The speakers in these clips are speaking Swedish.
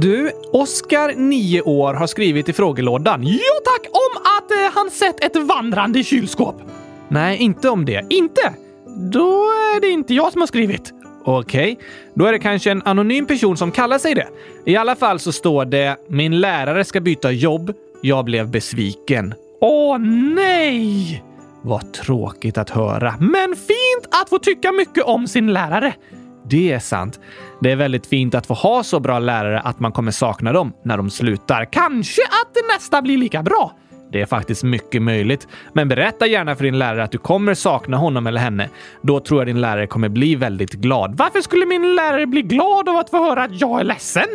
Du, Oskar, 9 år, har skrivit i frågelådan. Jo tack! Om att eh, han sett ett vandrande kylskåp. Nej, inte om det. Inte? Då är det inte jag som har skrivit. Okej, då är det kanske en anonym person som kallar sig det. I alla fall så står det “Min lärare ska byta jobb. Jag blev besviken”. Åh nej! Vad tråkigt att höra. Men fint att få tycka mycket om sin lärare. Det är sant. Det är väldigt fint att få ha så bra lärare att man kommer sakna dem när de slutar. Kanske att nästa blir lika bra. Det är faktiskt mycket möjligt. Men berätta gärna för din lärare att du kommer sakna honom eller henne. Då tror jag din lärare kommer bli väldigt glad. Varför skulle min lärare bli glad av att få höra att jag är ledsen?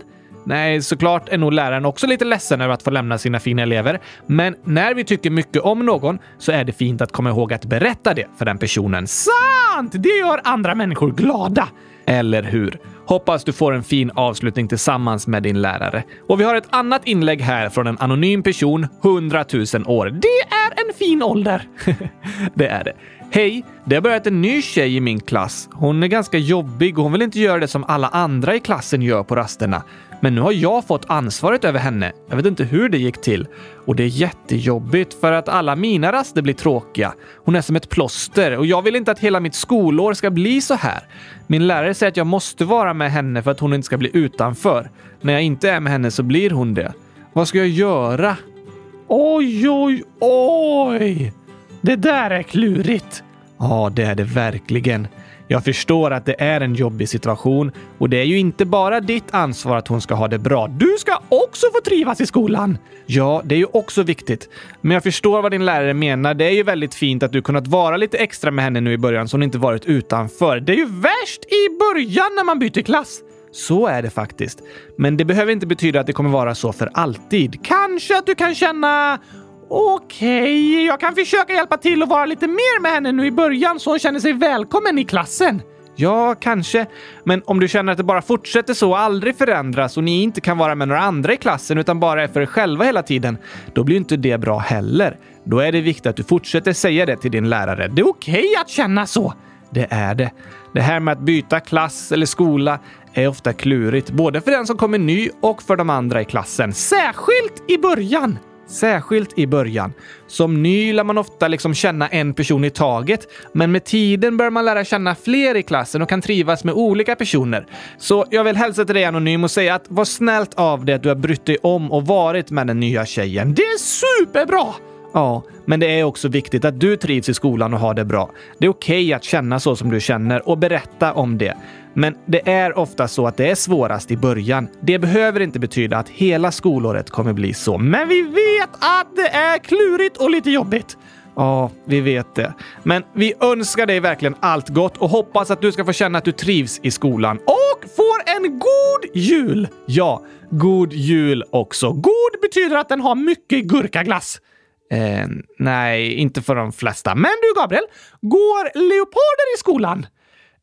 Nej, såklart är nog läraren också lite ledsen över att få lämna sina fina elever. Men när vi tycker mycket om någon så är det fint att komma ihåg att berätta det för den personen. Sant! Det gör andra människor glada. Eller hur? Hoppas du får en fin avslutning tillsammans med din lärare. Och vi har ett annat inlägg här från en anonym person, 100 000 år. Det är en fin ålder. det är det. Hej! Det har börjat en ny tjej i min klass. Hon är ganska jobbig och hon vill inte göra det som alla andra i klassen gör på rasterna. Men nu har jag fått ansvaret över henne. Jag vet inte hur det gick till. Och det är jättejobbigt för att alla mina raster blir tråkiga. Hon är som ett plåster och jag vill inte att hela mitt skolår ska bli så här. Min lärare säger att jag måste vara med henne för att hon inte ska bli utanför. När jag inte är med henne så blir hon det. Vad ska jag göra? Oj, oj, oj! Det där är klurigt. Ja, det är det verkligen. Jag förstår att det är en jobbig situation och det är ju inte bara ditt ansvar att hon ska ha det bra. Du ska också få trivas i skolan! Ja, det är ju också viktigt. Men jag förstår vad din lärare menar. Det är ju väldigt fint att du kunnat vara lite extra med henne nu i början så hon inte varit utanför. Det är ju värst i början när man byter klass! Så är det faktiskt. Men det behöver inte betyda att det kommer vara så för alltid. Kanske att du kan känna Okej, okay, jag kan försöka hjälpa till och vara lite mer med henne nu i början så hon känner sig välkommen i klassen. Ja, kanske. Men om du känner att det bara fortsätter så och aldrig förändras och ni inte kan vara med några andra i klassen utan bara är för er själva hela tiden, då blir inte det bra heller. Då är det viktigt att du fortsätter säga det till din lärare. Det är okej okay att känna så. Det är det. Det här med att byta klass eller skola är ofta klurigt, både för den som kommer ny och för de andra i klassen. Särskilt i början. Särskilt i början. Som ny lär man ofta liksom känna en person i taget, men med tiden börjar man lära känna fler i klassen och kan trivas med olika personer. Så jag vill hälsa till dig Anonym och säga att var snällt av dig att du har brytt dig om och varit med den nya tjejen. Det är superbra! Ja, men det är också viktigt att du trivs i skolan och har det bra. Det är okej okay att känna så som du känner och berätta om det. Men det är ofta så att det är svårast i början. Det behöver inte betyda att hela skolåret kommer bli så. Men vi vet att det är klurigt och lite jobbigt. Ja, vi vet det. Men vi önskar dig verkligen allt gott och hoppas att du ska få känna att du trivs i skolan. Och får en god jul! Ja, god jul också. God betyder att den har mycket gurkaglass. Eh, nej, inte för de flesta. Men du, Gabriel, går leoparder i skolan?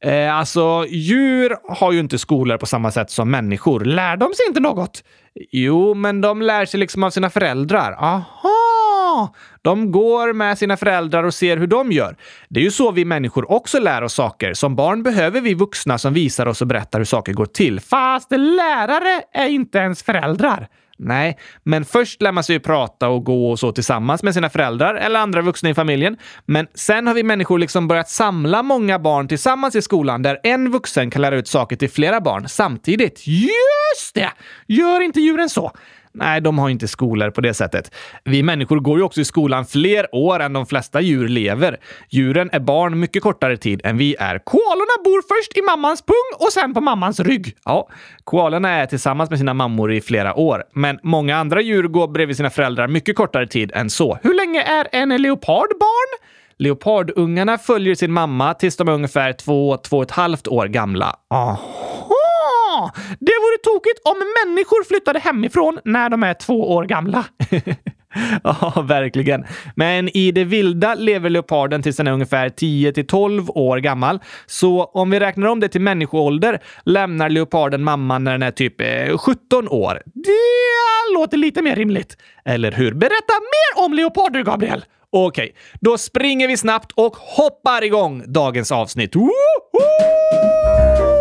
Eh, alltså, djur har ju inte skolor på samma sätt som människor. Lär de sig inte något? Jo, men de lär sig liksom av sina föräldrar. Aha! De går med sina föräldrar och ser hur de gör. Det är ju så vi människor också lär oss saker. Som barn behöver vi vuxna som visar oss och berättar hur saker går till. Fast lärare är inte ens föräldrar. Nej, men först lär man sig ju prata och gå och så tillsammans med sina föräldrar eller andra vuxna i familjen. Men sen har vi människor liksom börjat samla många barn tillsammans i skolan där en vuxen kan lära ut saker till flera barn samtidigt. Just det! Gör inte djuren så? Nej, de har inte skolor på det sättet. Vi människor går ju också i skolan fler år än de flesta djur lever. Djuren är barn mycket kortare tid än vi är. Koalorna bor först i mammans pung och sen på mammans rygg. Ja, koalorna är tillsammans med sina mammor i flera år. Men många andra djur går bredvid sina föräldrar mycket kortare tid än så. Hur länge är en leopard barn? Leopardungarna följer sin mamma tills de är ungefär två, två och ett halvt år gamla. Aha! Det vore tokigt om människor flyttade hemifrån när de är två år gamla. ja, verkligen. Men i det vilda lever leoparden tills den är ungefär 10 till 12 år gammal. Så om vi räknar om det till människoålder lämnar leoparden mamman när den är typ eh, 17 år. Det låter lite mer rimligt. Eller hur? Berätta mer om leoparder, Gabriel! Okej, okay, då springer vi snabbt och hoppar igång dagens avsnitt. Woho!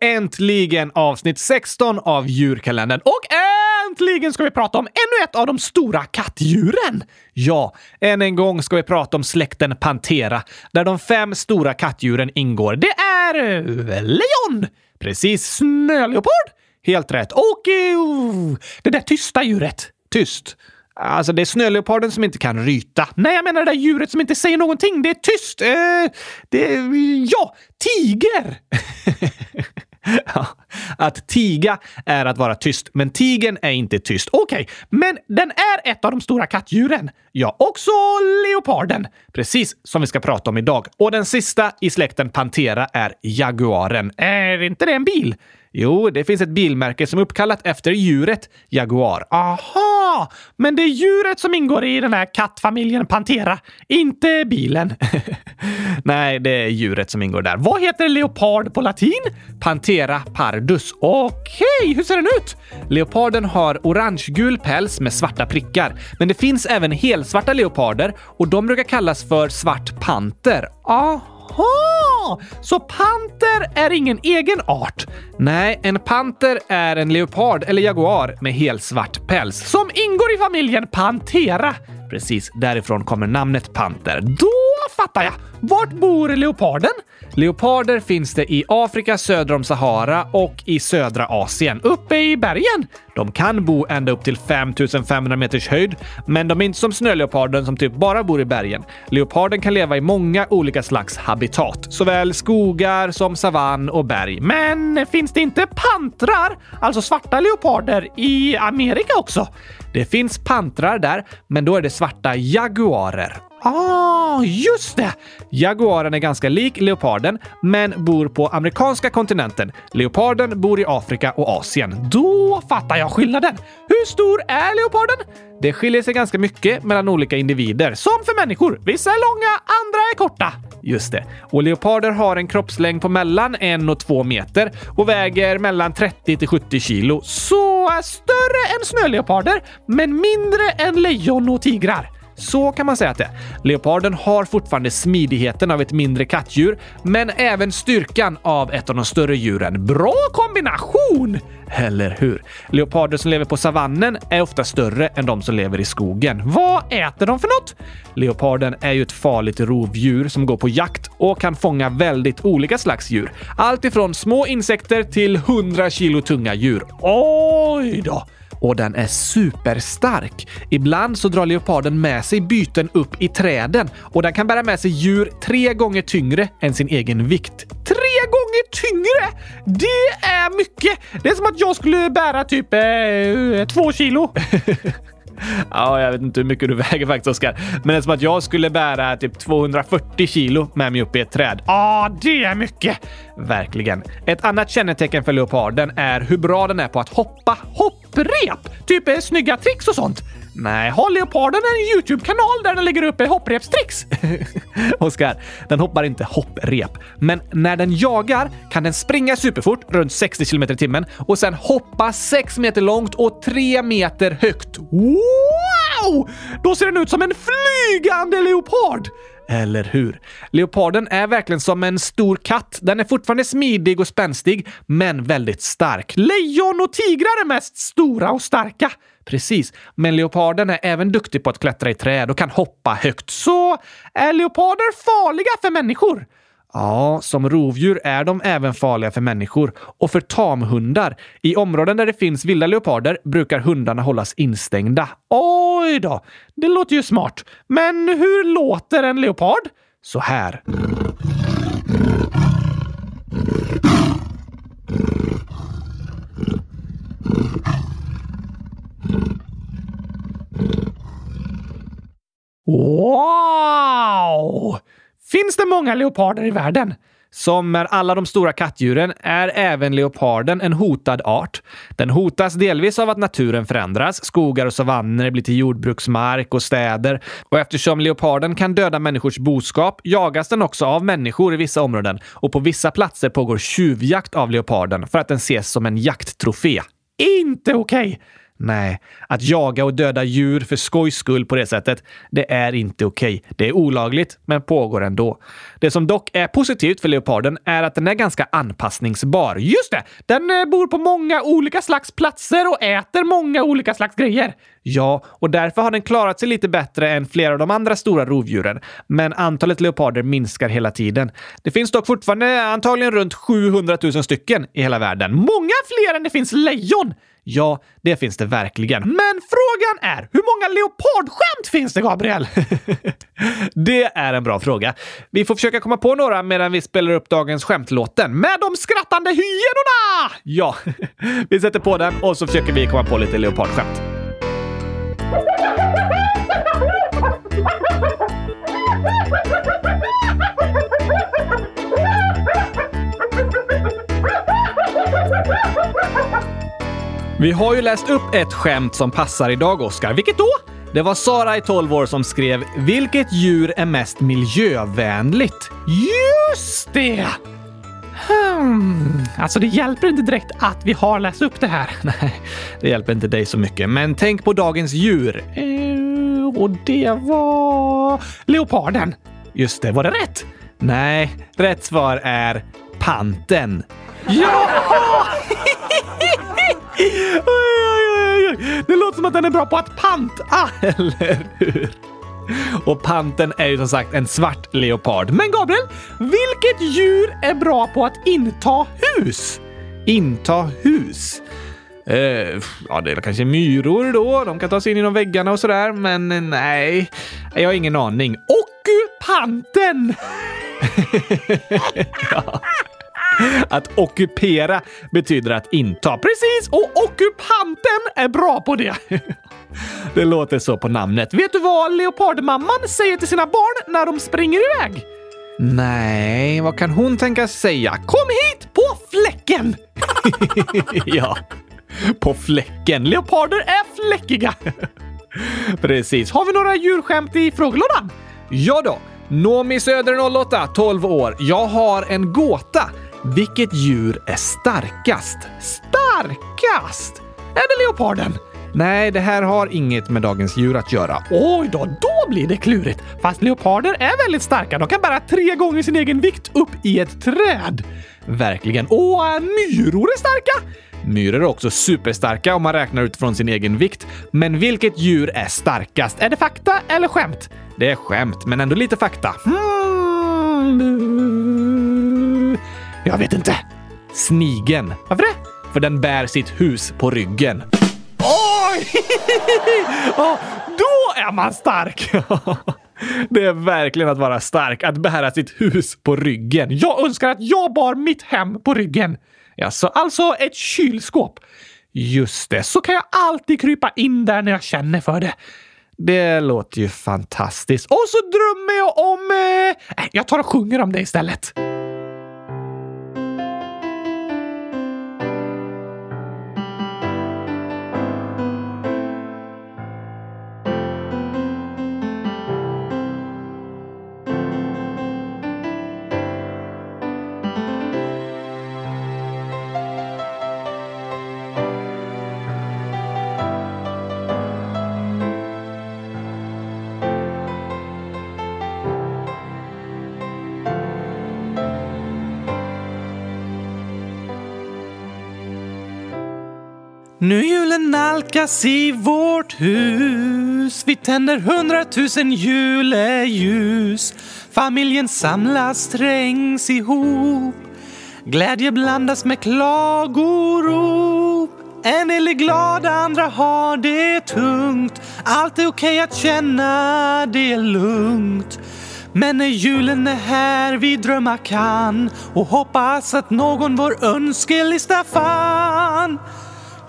Äntligen avsnitt 16 av djurkalendern. Och äntligen ska vi prata om ännu ett av de stora kattdjuren! Ja, än en gång ska vi prata om släkten Pantera, där de fem stora kattdjuren ingår. Det är eh, lejon! Precis, snöleopard! Helt rätt. Och uh, det där tysta djuret. Tyst. Alltså, det är snöleoparden som inte kan ryta. Nej, jag menar det där djuret som inte säger någonting. Det är tyst. Eh, det är... Ja, tiger! Att tiga är att vara tyst, men tigen är inte tyst. Okej, okay, men den är ett av de stora kattdjuren. Ja, också leoparden. Precis som vi ska prata om idag. Och den sista i släkten Pantera är jaguaren. Är inte det en bil? Jo, det finns ett bilmärke som är uppkallat efter djuret Jaguar. Aha! Men det är djuret som ingår i den här kattfamiljen Pantera, inte bilen. Nej, det är djuret som ingår där. Vad heter leopard på latin? Pantera pardus. Okej, okay, hur ser den ut? Leoparden har orangegul päls med svarta prickar, men det finns även helsvarta leoparder och de brukar kallas för svart panter. Aha! Jaha! Så panter är ingen egen art? Nej, en panter är en leopard eller jaguar med helsvart päls som ingår i familjen Pantera. Precis, därifrån kommer namnet panter. Då fattar jag! Vart bor leoparden? Leoparder finns det i Afrika söder om Sahara och i södra Asien, uppe i bergen. De kan bo ända upp till 5500 meters höjd, men de är inte som snöleoparden som typ bara bor i bergen. Leoparden kan leva i många olika slags habitat, såväl skogar som savann och berg. Men finns det inte pantrar, alltså svarta leoparder, i Amerika också? Det finns pantrar där, men då är det svarta jaguarer. Ah, just det! Jaguaren är ganska lik leoparden, men bor på amerikanska kontinenten. Leoparden bor i Afrika och Asien. Då fattar jag skillnaden! Hur stor är leoparden? Det skiljer sig ganska mycket mellan olika individer, som för människor. Vissa är långa, andra är korta. Just det. Och leoparder har en kroppslängd på mellan en och två meter och väger mellan 30 till 70 kilo. Så större än snöleoparder, men mindre än lejon och tigrar. Så kan man säga att det är. Leoparden har fortfarande smidigheten av ett mindre kattdjur, men även styrkan av ett av de större djuren. Bra kombination! Eller hur? Leoparder som lever på savannen är ofta större än de som lever i skogen. Vad äter de för något? Leoparden är ju ett farligt rovdjur som går på jakt och kan fånga väldigt olika slags djur. Allt ifrån små insekter till 100 kilo tunga djur. Oj då! Och den är superstark. Ibland så drar leoparden med sig byten upp i träden och den kan bära med sig djur tre gånger tyngre än sin egen vikt. Tre gånger tyngre! Det är mycket! Det är som att jag skulle bära typ eh, två kilo. Ja, jag vet inte hur mycket du väger faktiskt, Oskar. Men det är som att jag skulle bära typ 240 kilo med mig upp i ett träd. Ja, det är mycket! Verkligen. Ett annat kännetecken för leoparden är hur bra den är på att hoppa. Hopprep! Typ eh, snygga tricks och sånt. Nej, har leoparden en YouTube-kanal där den lägger upp hopprepstricks? Oskar, den hoppar inte hopprep. Men när den jagar kan den springa superfort, runt 60 km i timmen, och sen hoppa 6 meter långt och 3 meter högt. Wow! Då ser den ut som en flygande leopard! Eller hur? Leoparden är verkligen som en stor katt. Den är fortfarande smidig och spänstig, men väldigt stark. Lejon och tigrar är mest stora och starka. Precis, men leoparden är även duktig på att klättra i träd och kan hoppa högt. Så är leoparder farliga för människor? Ja, som rovdjur är de även farliga för människor och för tamhundar. I områden där det finns vilda leoparder brukar hundarna hållas instängda. Oj då! Det låter ju smart. Men hur låter en leopard? Så här. Wow! Finns det många leoparder i världen? Som med alla de stora kattdjuren är även leoparden en hotad art. Den hotas delvis av att naturen förändras. Skogar och savanner blir till jordbruksmark och städer. Och eftersom leoparden kan döda människors boskap jagas den också av människor i vissa områden. Och på vissa platser pågår tjuvjakt av leoparden för att den ses som en jakttrofé. Inte okej! Okay. Nej, att jaga och döda djur för skojs skull på det sättet, det är inte okej. Det är olagligt, men pågår ändå. Det som dock är positivt för leoparden är att den är ganska anpassningsbar. Just det! Den eh, bor på många olika slags platser och äter många olika slags grejer. Ja, och därför har den klarat sig lite bättre än flera av de andra stora rovdjuren. Men antalet leoparder minskar hela tiden. Det finns dock fortfarande antagligen runt 700 000 stycken i hela världen. Många fler än det finns lejon! Ja, det finns det verkligen. Men frågan är, hur många leopardskämt finns det, Gabriel? det är en bra fråga. Vi får försöka komma på några medan vi spelar upp dagens skämtlåten med de skrattande hyenorna! Ja, vi sätter på den och så försöker vi komma på lite leopardskämt. Vi har ju läst upp ett skämt som passar idag, Oskar. Vilket då? Det var Sara i 12 år som skrev “Vilket djur är mest miljövänligt?” Just det! Hmm. Alltså, det hjälper inte direkt att vi har läst upp det här. Nej, det hjälper inte dig så mycket. Men tänk på dagens djur. Uh, och det var leoparden. Just det, var det rätt? Nej, rätt svar är panten. Ja! Det låter som att den är bra på att panta, eller hur? Och panten är ju som sagt en svart leopard. Men Gabriel, vilket djur är bra på att inta hus? Inta hus? Eh, ja, det är kanske myror då. De kan ta sig in genom väggarna och sådär, men eh, nej, jag har ingen aning. Ockupanten! ja. Att ockupera betyder att inta. Precis! Och ockupanten är bra på det. Det låter så på namnet. Vet du vad leopardmamman säger till sina barn när de springer iväg? Nej, vad kan hon tänka säga? Kom hit på fläcken! ja, på fläcken. Leoparder är fläckiga. Precis. Har vi några djurskämt i frågelådan? Ja då. Nomi Söder 08, 12 år. Jag har en gåta. Vilket djur är starkast? Starkast? Är det leoparden? Nej, det här har inget med dagens djur att göra. Oj då, då blir det klurigt. Fast leoparder är väldigt starka. De kan bära tre gånger sin egen vikt upp i ett träd. Verkligen. Och myror är starka. Myror är också superstarka om man räknar utifrån sin egen vikt. Men vilket djur är starkast? Är det fakta eller skämt? Det är skämt, men ändå lite fakta. Hmm. Jag vet inte. Snigen. Varför det? För den bär sitt hus på ryggen. Oj! oh, då är man stark! Det är verkligen att vara stark, att bära sitt hus på ryggen. Jag önskar att jag bar mitt hem på ryggen. Alltså, alltså ett kylskåp. Just det, så kan jag alltid krypa in där när jag känner för det. Det låter ju fantastiskt. Och så drömmer jag om... Eh... Jag tar och sjunger om det istället. Julen i vårt hus. Vi tänder hundratusen juleljus. Familjen samlas, trängs ihop. Glädje blandas med klagorop. En del är glada, andra har det tungt. Allt är okej att känna, det är lugnt. Men när julen är här vi drömma kan och hoppas att någon vår önskelista fann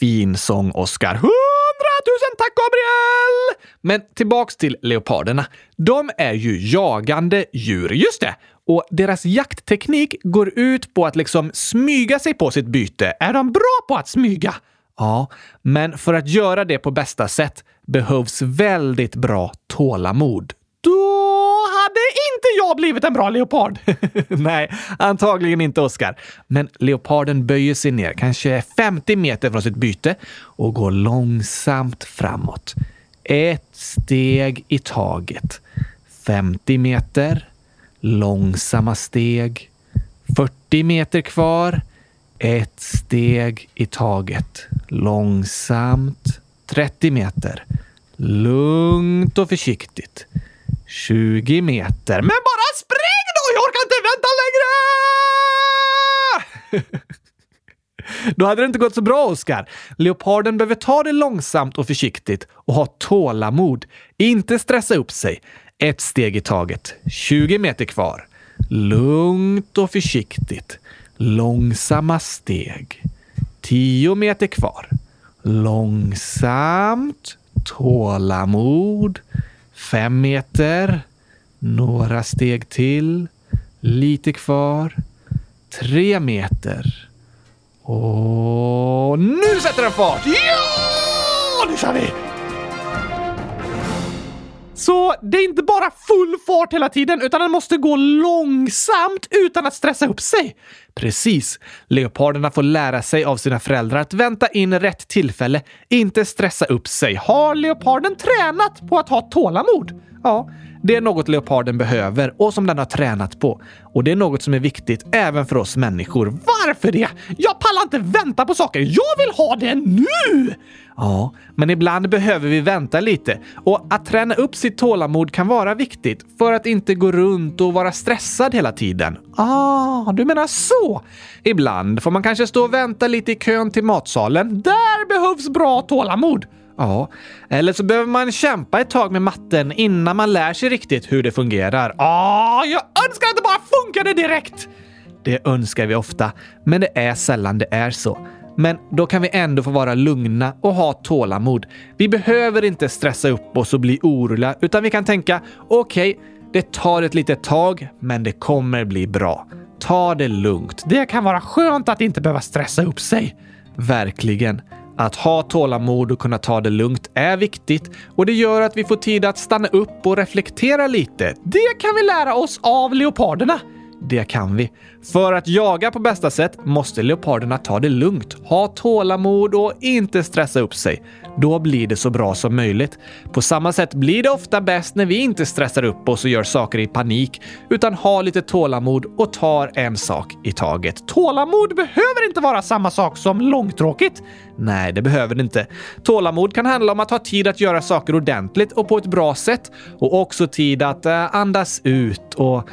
Fin sång, Oscar. Hundratusen tack, Gabriel! Men tillbaks till leoparderna. De är ju jagande djur, just det. Och deras jaktteknik går ut på att liksom smyga sig på sitt byte. Är de bra på att smyga? Ja, men för att göra det på bästa sätt behövs väldigt bra tålamod. Då hade inte jag blivit en bra leopard. Nej, antagligen inte Oskar. Men leoparden böjer sig ner, kanske 50 meter från sitt byte och går långsamt framåt. Ett steg i taget. 50 meter. Långsamma steg. 40 meter kvar. Ett steg i taget. Långsamt. 30 meter. Lugnt och försiktigt. 20 meter. Men bara spring då! Jag orkar inte vänta längre! Då hade det inte gått så bra, Oskar. Leoparden behöver ta det långsamt och försiktigt och ha tålamod. Inte stressa upp sig. Ett steg i taget. 20 meter kvar. Lugnt och försiktigt. Långsamma steg. 10 meter kvar. Långsamt. Tålamod. Fem meter. Några steg till. Lite kvar. Tre meter. Och nu sätter den fart! Ja! Nu kör vi! Så det är inte bara full fart hela tiden, utan den måste gå långsamt utan att stressa upp sig. Precis. Leoparderna får lära sig av sina föräldrar att vänta in rätt tillfälle, inte stressa upp sig. Har leoparden tränat på att ha tålamod? Ja, det är något leoparden behöver och som den har tränat på. Och det är något som är viktigt även för oss människor. Varför det? Jag pallar inte vänta på saker. Jag vill ha det nu! Ja, men ibland behöver vi vänta lite. Och att träna upp sitt tålamod kan vara viktigt för att inte gå runt och vara stressad hela tiden. Ah, du menar så? Ibland får man kanske stå och vänta lite i kön till matsalen. Där behövs bra tålamod! Ja, eller så behöver man kämpa ett tag med matten innan man lär sig riktigt hur det fungerar. Ah, jag önskar att det bara funkade direkt! Det önskar vi ofta, men det är sällan det är så. Men då kan vi ändå få vara lugna och ha tålamod. Vi behöver inte stressa upp oss och bli oroliga, utan vi kan tänka okej, okay, det tar ett litet tag, men det kommer bli bra. Ta det lugnt. Det kan vara skönt att inte behöva stressa upp sig. Verkligen. Att ha tålamod och kunna ta det lugnt är viktigt och det gör att vi får tid att stanna upp och reflektera lite. Det kan vi lära oss av leoparderna. Det kan vi. För att jaga på bästa sätt måste leoparderna ta det lugnt, ha tålamod och inte stressa upp sig. Då blir det så bra som möjligt. På samma sätt blir det ofta bäst när vi inte stressar upp oss och gör saker i panik, utan har lite tålamod och tar en sak i taget. Tålamod behöver inte vara samma sak som långtråkigt. Nej, det behöver det inte. Tålamod kan handla om att ha tid att göra saker ordentligt och på ett bra sätt och också tid att eh, andas ut och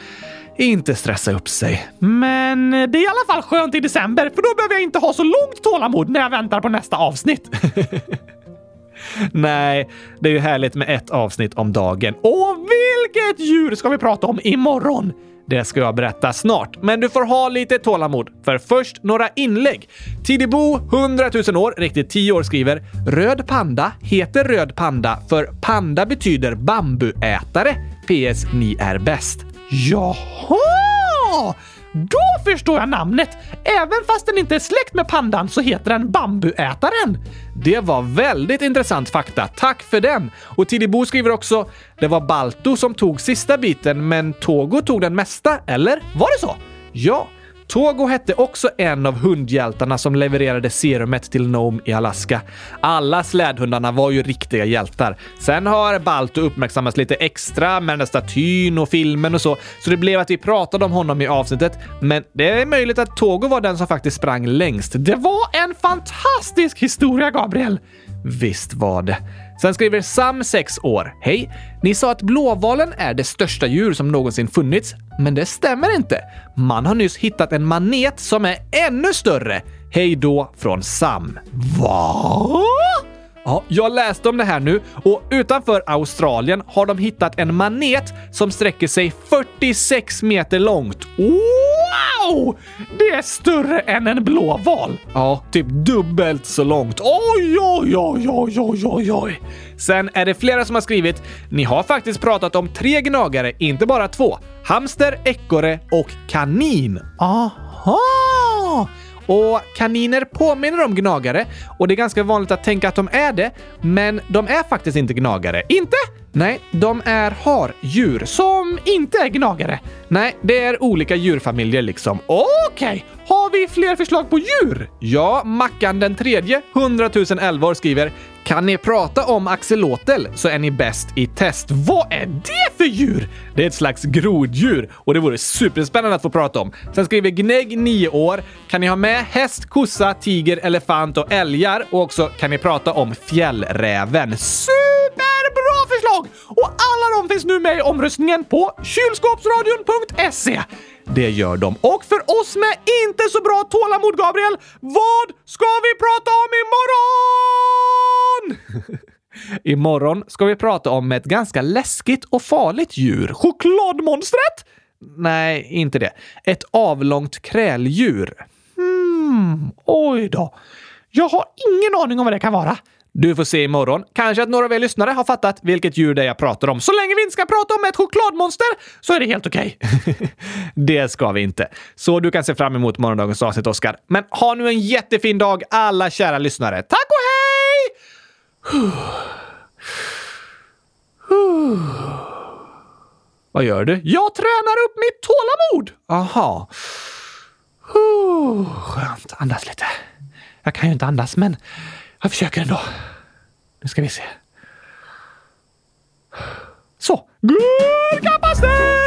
inte stressa upp sig. Men det är i alla fall skönt i december, för då behöver jag inte ha så långt tålamod när jag väntar på nästa avsnitt. Nej, det är ju härligt med ett avsnitt om dagen. Och vilket djur ska vi prata om imorgon? Det ska jag berätta snart, men du får ha lite tålamod. För först några inlägg. Tidibo, 100 000 år, riktigt 10 år, skriver “Röd panda heter röd panda för panda betyder bambuätare. PS. Ni är bäst.” Jaha! Då förstår jag namnet! Även fast den inte är släkt med pandan så heter den bambuätaren. Det var väldigt intressant fakta. Tack för den! Och Tidibo skriver också “Det var Balto som tog sista biten, men Togo tog den mesta, eller? Var det så?” Ja, Togo hette också en av hundhjältarna som levererade serumet till Nome i Alaska. Alla slädhundarna var ju riktiga hjältar. Sen har Balto uppmärksammats lite extra med den där statyn och filmen och så, så det blev att vi pratade om honom i avsnittet. Men det är möjligt att Togo var den som faktiskt sprang längst. Det var en fantastisk historia, Gabriel! Visst var det. Sen skriver Sam, 6 år. Hej! Ni sa att blåvalen är det största djur som någonsin funnits, men det stämmer inte. Man har nyss hittat en manet som är ännu större. Hej då från Sam. Vad? Ja, jag läste om det här nu och utanför Australien har de hittat en manet som sträcker sig 46 meter långt. Wow! Det är större än en blåval. Ja, typ dubbelt så långt. Oj, oj, oj, oj, oj, oj, oj. Sen är det flera som har skrivit “Ni har faktiskt pratat om tre gnagare, inte bara två. Hamster, ekorre och kanin.” Aha! Och kaniner påminner om gnagare och det är ganska vanligt att tänka att de är det, men de är faktiskt inte gnagare. Inte? Nej, de är hardjur. Som inte är gnagare? Nej, det är olika djurfamiljer liksom. Okej, okay. har vi fler förslag på djur? Ja, Mackan den tredje, 100 011 år skriver kan ni prata om axelotl så är ni bäst i test. Vad är det för djur? Det är ett slags groddjur och det vore superspännande att få prata om. Sen skriver Gnägg, 9 år. Kan ni ha med häst, kossa, tiger, elefant och älgar? Och också kan ni prata om fjällräven. Super! Förslag! Och alla de finns nu med i omröstningen på kylskåpsradion.se. Det gör de. Och för oss med inte så bra tålamod, Gabriel, vad ska vi prata om imorgon? imorgon ska vi prata om ett ganska läskigt och farligt djur. Chokladmonstret? Nej, inte det. Ett avlångt kräldjur. Hmm, oj då. Jag har ingen aning om vad det kan vara. Du får se imorgon. Kanske att några av er lyssnare har fattat vilket djur det är jag pratar om. Så länge vi inte ska prata om ett chokladmonster så är det helt okej. Okay. det ska vi inte. Så du kan se fram emot morgondagens avsnitt, Oskar. Men ha nu en jättefin dag, alla kära lyssnare. Tack och hej! Vad gör du? Jag tränar upp mitt tålamod! Aha. Skönt. Andas lite. Jag kan ju inte andas, men jag försöker ändå. Nu ska vi se. Så. Gurkapastej!